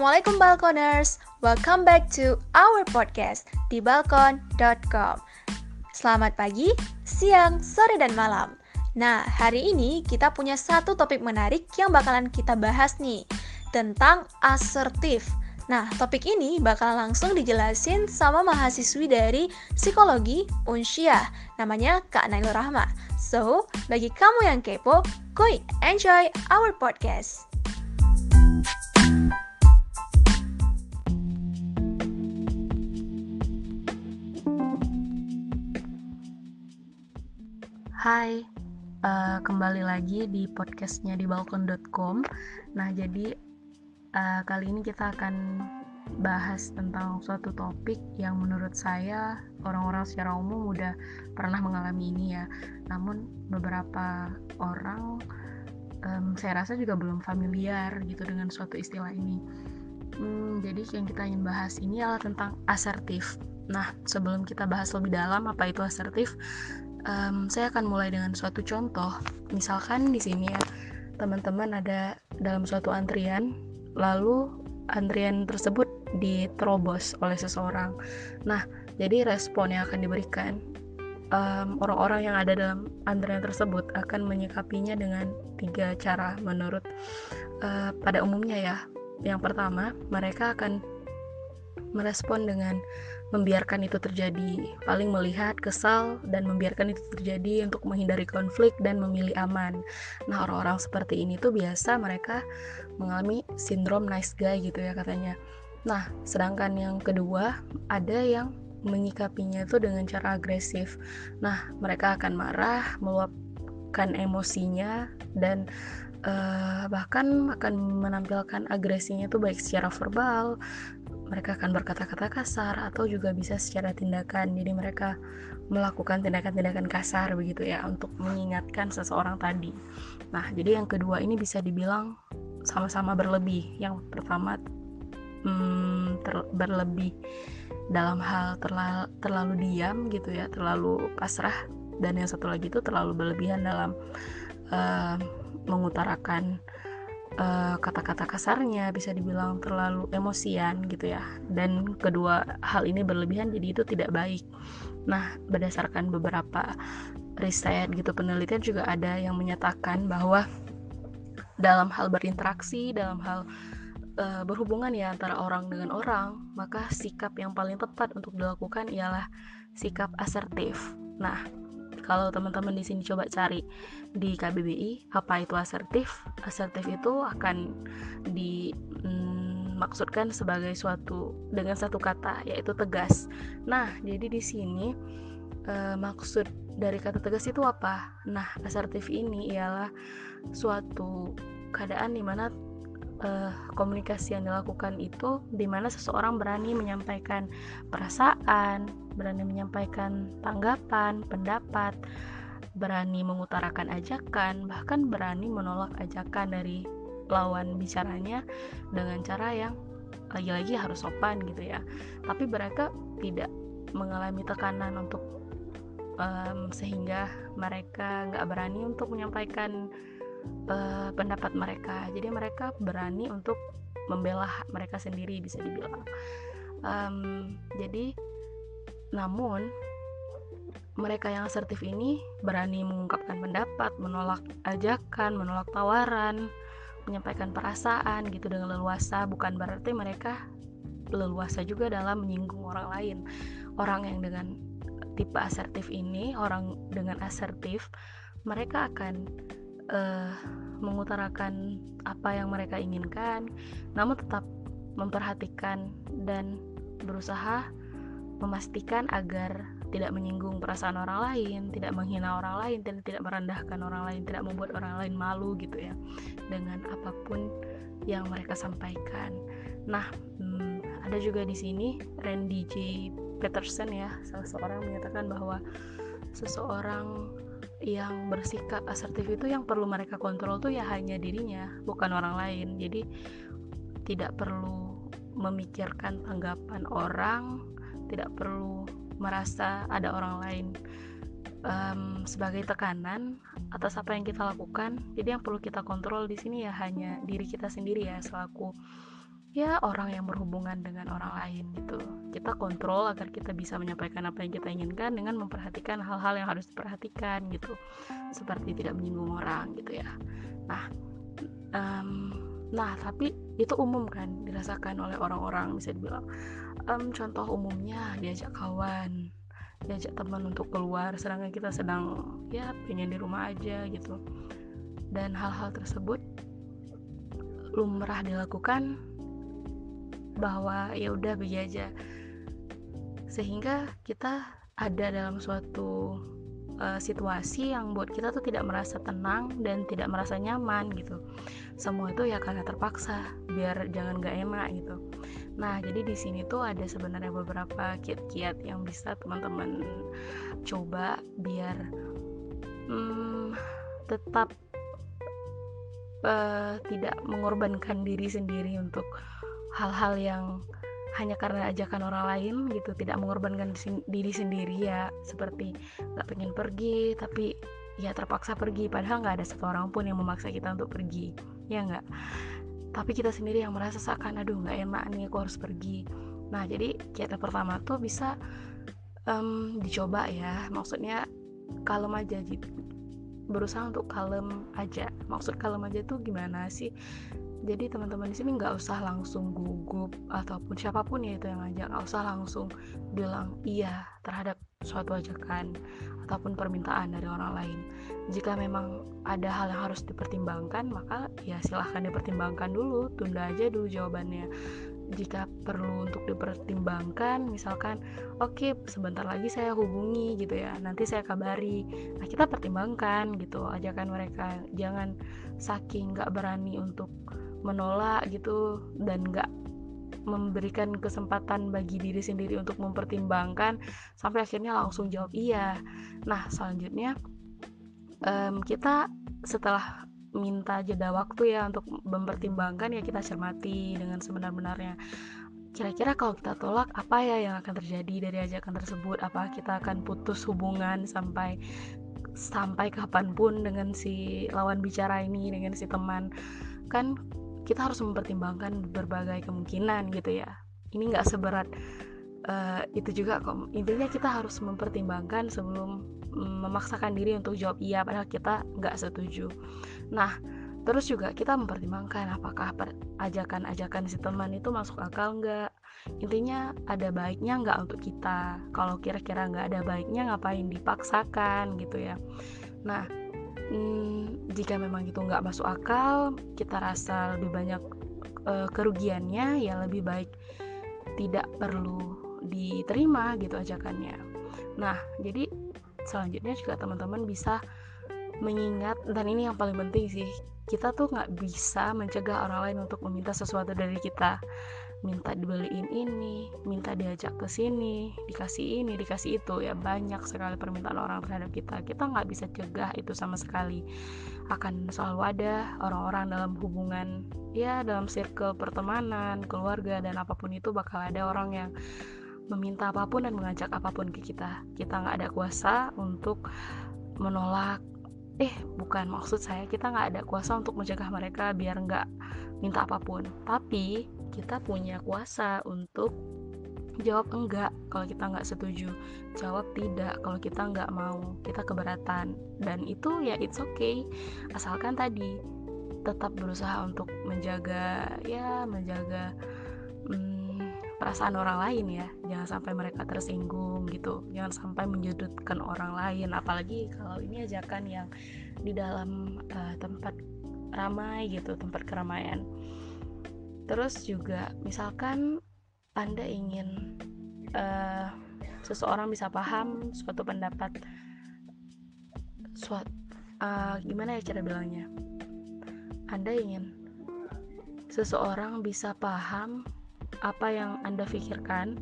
Assalamualaikum Balkoners, welcome back to our podcast di balkon.com Selamat pagi, siang, sore, dan malam. Nah, hari ini kita punya satu topik menarik yang bakalan kita bahas nih Tentang asertif. Nah, topik ini bakal langsung dijelasin sama mahasiswi dari Psikologi Unsyah Namanya Kak Nailur Rahma. So, bagi kamu yang kepo, go enjoy our podcast Hai, uh, kembali lagi di podcastnya di balkon.com. Nah, jadi uh, kali ini kita akan bahas tentang suatu topik yang menurut saya orang-orang secara umum udah pernah mengalami ini ya. Namun beberapa orang um, saya rasa juga belum familiar gitu dengan suatu istilah ini. Hmm, jadi yang kita ingin bahas ini adalah tentang asertif. Nah, sebelum kita bahas lebih dalam apa itu asertif, um, saya akan mulai dengan suatu contoh. Misalkan di sini ya, teman-teman ada dalam suatu antrian, lalu antrian tersebut diterobos oleh seseorang. Nah, jadi respon yang akan diberikan orang orang-orang yang ada dalam antrian tersebut akan menyikapinya dengan tiga cara menurut uh, pada umumnya ya. Yang pertama, mereka akan merespon dengan membiarkan itu terjadi, paling melihat, kesal, dan membiarkan itu terjadi untuk menghindari konflik dan memilih aman. Nah, orang-orang seperti ini tuh biasa mereka mengalami sindrom nice guy gitu ya katanya. Nah, sedangkan yang kedua, ada yang menyikapinya itu dengan cara agresif. Nah, mereka akan marah, meluapkan emosinya, dan uh, bahkan akan menampilkan agresinya itu baik secara verbal, mereka akan berkata-kata kasar atau juga bisa secara tindakan. Jadi mereka melakukan tindakan-tindakan kasar begitu ya untuk mengingatkan seseorang tadi. Nah jadi yang kedua ini bisa dibilang sama-sama berlebih. Yang pertama hmm, ter berlebih dalam hal terlalu, terlalu diam gitu ya terlalu pasrah. Dan yang satu lagi itu terlalu berlebihan dalam uh, mengutarakan Eh, kata-kata kasarnya bisa dibilang terlalu emosian gitu ya. Dan kedua hal ini berlebihan jadi itu tidak baik. Nah berdasarkan beberapa riset gitu penelitian juga ada yang menyatakan bahwa dalam hal berinteraksi dalam hal uh, berhubungan ya antara orang dengan orang maka sikap yang paling tepat untuk dilakukan ialah sikap asertif. Nah kalau teman-teman di sini coba cari di KBBI apa itu asertif? Asertif itu akan dimaksudkan mm, sebagai suatu dengan satu kata yaitu tegas. Nah jadi di sini e, maksud dari kata tegas itu apa? Nah asertif ini ialah suatu keadaan di mana uh, komunikasi yang dilakukan itu di mana seseorang berani menyampaikan perasaan, berani menyampaikan tanggapan, pendapat, berani mengutarakan ajakan, bahkan berani menolak ajakan dari lawan bicaranya dengan cara yang lagi-lagi harus sopan gitu ya. Tapi mereka tidak mengalami tekanan untuk um, sehingga mereka nggak berani untuk menyampaikan uh, pendapat mereka. Jadi mereka berani untuk membela mereka sendiri bisa dibilang. Um, jadi namun mereka yang asertif ini berani mengungkapkan pendapat, menolak ajakan, menolak tawaran, menyampaikan perasaan gitu dengan leluasa, bukan berarti mereka leluasa juga dalam menyinggung orang lain. Orang yang dengan tipe asertif ini, orang dengan asertif, mereka akan uh, mengutarakan apa yang mereka inginkan, namun tetap memperhatikan dan berusaha memastikan agar tidak menyinggung perasaan orang lain, tidak menghina orang lain, dan tidak merendahkan orang lain, tidak membuat orang lain malu gitu ya dengan apa pun yang mereka sampaikan. Nah, hmm, ada juga di sini Randy J. Peterson ya, salah seorang menyatakan bahwa seseorang yang bersikap asertif itu yang perlu mereka kontrol tuh ya hanya dirinya bukan orang lain. Jadi tidak perlu memikirkan tanggapan orang tidak perlu merasa ada orang lain um, sebagai tekanan atas apa yang kita lakukan. Jadi yang perlu kita kontrol di sini ya hanya diri kita sendiri ya selaku ya orang yang berhubungan dengan orang lain gitu. Kita kontrol agar kita bisa menyampaikan apa yang kita inginkan dengan memperhatikan hal-hal yang harus diperhatikan gitu. Seperti tidak menyinggung orang gitu ya. Nah um, nah tapi itu umum kan dirasakan oleh orang-orang bisa dibilang. Um, contoh umumnya diajak kawan diajak teman untuk keluar sedangkan kita sedang ya pengen di rumah aja gitu. Dan hal-hal tersebut lumrah dilakukan bahwa ya udah begini aja. Sehingga kita ada dalam suatu uh, situasi yang buat kita tuh tidak merasa tenang dan tidak merasa nyaman gitu. Semua itu ya karena terpaksa biar jangan gak enak gitu. Nah jadi di sini tuh ada sebenarnya beberapa kiat-kiat yang bisa teman-teman coba biar hmm, tetap uh, tidak mengorbankan diri sendiri untuk hal-hal yang hanya karena ajakan orang lain gitu tidak mengorbankan diri sendiri ya. Seperti nggak pengen pergi tapi ya terpaksa pergi padahal nggak ada satu orang pun yang memaksa kita untuk pergi ya nggak? Tapi kita sendiri yang merasa seakan aduh nggak enak nih aku harus pergi. Nah jadi kita pertama tuh bisa um, dicoba ya. Maksudnya kalem aja gitu berusaha untuk kalem aja. Maksud kalem aja tuh gimana sih jadi teman-teman di sini nggak usah langsung gugup ataupun siapa pun ya itu yang ngajak nggak usah langsung bilang iya terhadap suatu ajakan ataupun permintaan dari orang lain. Jika memang ada hal yang harus dipertimbangkan maka ya silahkan dipertimbangkan dulu tunda aja dulu jawabannya. Jika perlu untuk dipertimbangkan misalkan oke okay, sebentar lagi saya hubungi gitu ya nanti saya kabari. Nah kita pertimbangkan gitu ajakan mereka. Jangan saking nggak berani untuk menolak gitu dan nggak memberikan kesempatan bagi diri sendiri untuk mempertimbangkan sampai akhirnya langsung jawab iya. Nah selanjutnya um, kita setelah minta jeda waktu ya untuk mempertimbangkan ya kita cermati dengan sebenar-benarnya. Kira-kira kalau kita tolak apa ya yang akan terjadi dari ajakan tersebut? Apa kita akan putus hubungan sampai sampai kapan pun dengan si lawan bicara ini dengan si teman? Kan kita harus mempertimbangkan berbagai kemungkinan gitu ya. Ini nggak seberat uh, itu juga kok. Intinya kita harus mempertimbangkan sebelum memaksakan diri untuk jawab iya padahal kita nggak setuju. Nah terus juga kita mempertimbangkan apakah ajakan-ajakan si teman itu masuk akal nggak. Intinya ada baiknya nggak untuk kita? Kalau kira-kira nggak ada baiknya ngapain dipaksakan gitu ya? Nah hmm, jika memang itu nggak masuk akal kita rasa lebih banyak uh, kerugiannya ya lebih baik tidak perlu diterima gitu ajakannya. Nah jadi selanjutnya juga teman-teman bisa mengingat dan ini yang paling penting sih kita tuh nggak bisa mencegah orang lain untuk meminta sesuatu dari kita minta dibeliin ini, minta diajak ke sini, dikasih ini, dikasih itu ya banyak sekali permintaan orang terhadap kita. Kita nggak bisa cegah itu sama sekali. Akan selalu ada orang-orang dalam hubungan ya dalam circle pertemanan, keluarga dan apa pun itu bakal ada orang yang meminta apa pun dan mengajak apa pun ke kita. Kita nggak ada kuasa untuk menolak. Eh, bukan maksud saya kita nggak ada kuasa untuk mencegah mereka biar nggak minta apa pun. Tapi kita punya kuasa untuk jawab enggak kalau kita nggak setuju. Jawab tidak kalau kita nggak mau. Kita keberatan. Dan itu ya it's okay. Asalkan tadi tetap berusaha untuk menjaga ya menjaga hmm, perasaan orang lain ya. Jangan sampai mereka tersinggung gitu. Jangan sampai menyudutkan orang lain. Apalagi kalau ini ajakan yang di dalam uh, tempat ramai gitu tempat keramaian terus juga misalkan anda ingin uh, seseorang bisa paham suatu pendapat suatu uh, eh, gimana ya cara bilangnya? Anda ingin seseorang bisa paham apa yang anda pikirkan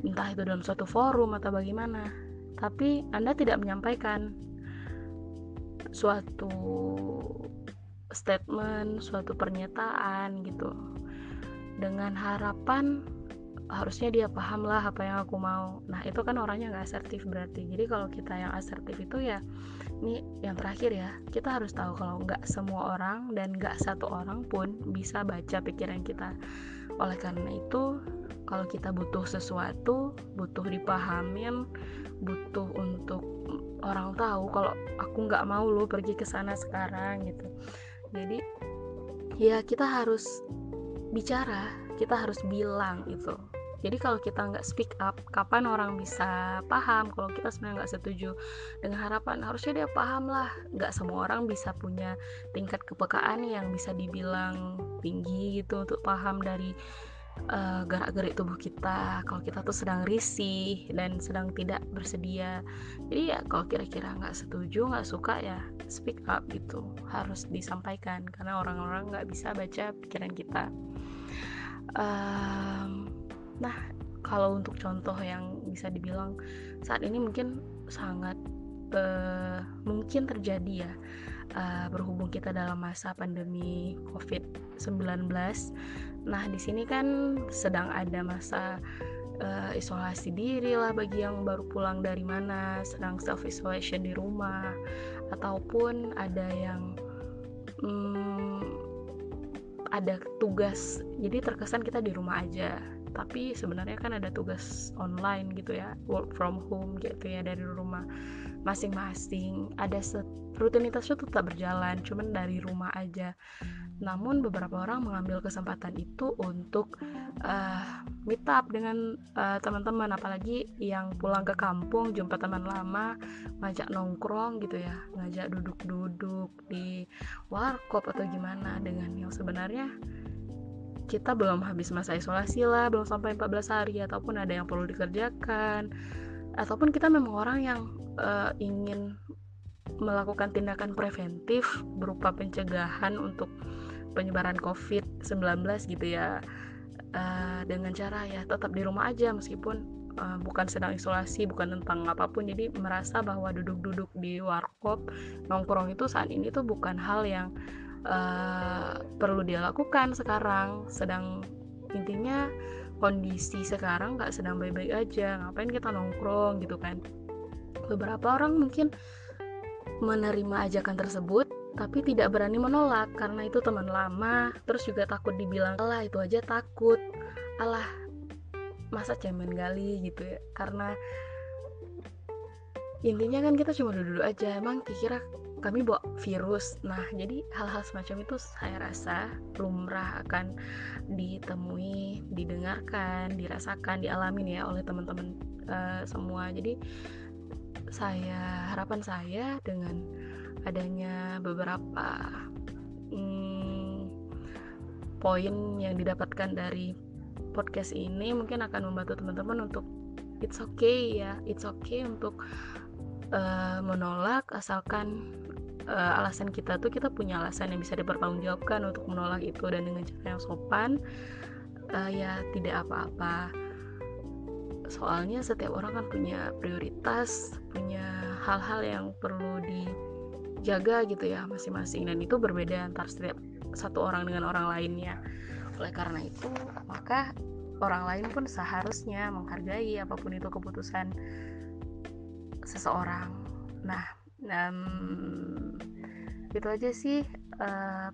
entah itu dalam suatu forum atau bagaimana tapi anda tidak menyampaikan suatu statement, suatu pernyataan gitu. Dengan harapan harusnya dia paham lah apa yang aku mau. Nah itu kan orangnya nggak asertif berarti. Jadi kalau kita yang asertif itu ya ini yang terakhir ya. Kita harus tahu kalau nggak semua orang dan nggak satu orang pun bisa baca pikiran kita. Oleh karena itu kalau kita butuh sesuatu butuh dipahamin butuh untuk orang tahu kalau aku nggak mau lo pergi ke sana sekarang gitu jadi ya kita harus bicara kita harus bilang itu jadi kalau kita nggak speak up kapan orang bisa paham? Kalau kita sebenarnya nggak setuju dengan harapan harusnya dia paham lah. Nggak semua orang bisa punya tingkat kepekaan yang bisa dibilang tinggi gitu untuk paham dari uh, gerak-gerik tubuh kita. Kalau kita tuh sedang risih dan sedang tidak bersedia. Jadi ya kalau kira-kira nggak setuju nggak suka ya speak up gitu. Harus disampaikan karena orang-orang nggak bisa baca pikiran kita. Um, Nah, kalau untuk contoh yang bisa dibilang saat ini mungkin sangat uh, mungkin terjadi ya uh, berhubung kita dalam masa pandemi COVID-19. Nah, di sini kan sedang ada masa uh, isolasi diri lah bagi yang baru pulang dari mana, sedang self isolation di rumah ataupun ada yang um, ada tugas. Jadi terkesan kita di rumah aja tapi sebenarnya kan ada tugas online gitu ya work from home gitu ya dari rumah masing-masing. Ada rutinitasnya tetap berjalan cuman dari rumah aja. Namun beberapa orang mengambil kesempatan itu untuk uh, meet up dengan uh, teman-teman. Apalagi yang pulang ke kampung jumpa teman lama ngajak nongkrong gitu ya. Ngajak duduk-duduk di warkop atau gimana dengan yang sebenarnya kita belum habis masa isolasi lah belum sampai 14 hari ataupun ada yang perlu dikerjakan. Ataupun kita memang orang yang uh, ingin melakukan tindakan preventif berupa pencegahan untuk penyebaran COVID-19 gitu ya. Uh, dengan cara ya tetap di rumah aja meskipun uh, bukan sedang isolasi bukan tentang apa pun. Jadi merasa bahwa duduk-duduk di warkop nongkrong itu saat ini tuh bukan hal yang uh, perlu dia lakukan sekarang. Sedang intinya kondisi sekarang nggak sedang baik-baik aja. Ngapain kita nongkrong gitu kan? Beberapa orang mungkin menerima ajakan tersebut tapi tidak berani menolak karena itu teman lama. Terus juga takut dibilang Allah itu aja takut. Allah masa cemen gali gitu ya? Karena intinya kan kita cuma duduk, aja. Emang kira kami bawa virus. Nah, jadi hal-hal semacam itu saya rasa lumrah akan ditemui, didengarkan, dirasakan, dialami ya oleh teman-teman uh, semua. Jadi saya harapan saya dengan adanya beberapa hmm, poin yang didapatkan dari podcast ini mungkin akan membantu teman-teman untuk it's okay ya, it's okay untuk uh, menolak asalkan uh, alasan kita tuh kita punya alasan yang bisa dipertanggungjawabkan untuk menolak itu dan dengan cara yang sopan uh, ya tidak apa-apa. Soalnya setiap orang kan punya prioritas punya hal-hal yang perlu dijaga gitu ya masing-masing. Dan itu berbeda antar setiap satu orang dengan orang lainnya. Oleh karena itu maka orang lain pun seharusnya menghargai apa pun itu keputusan seseorang. Nah um, itu aja sih uh,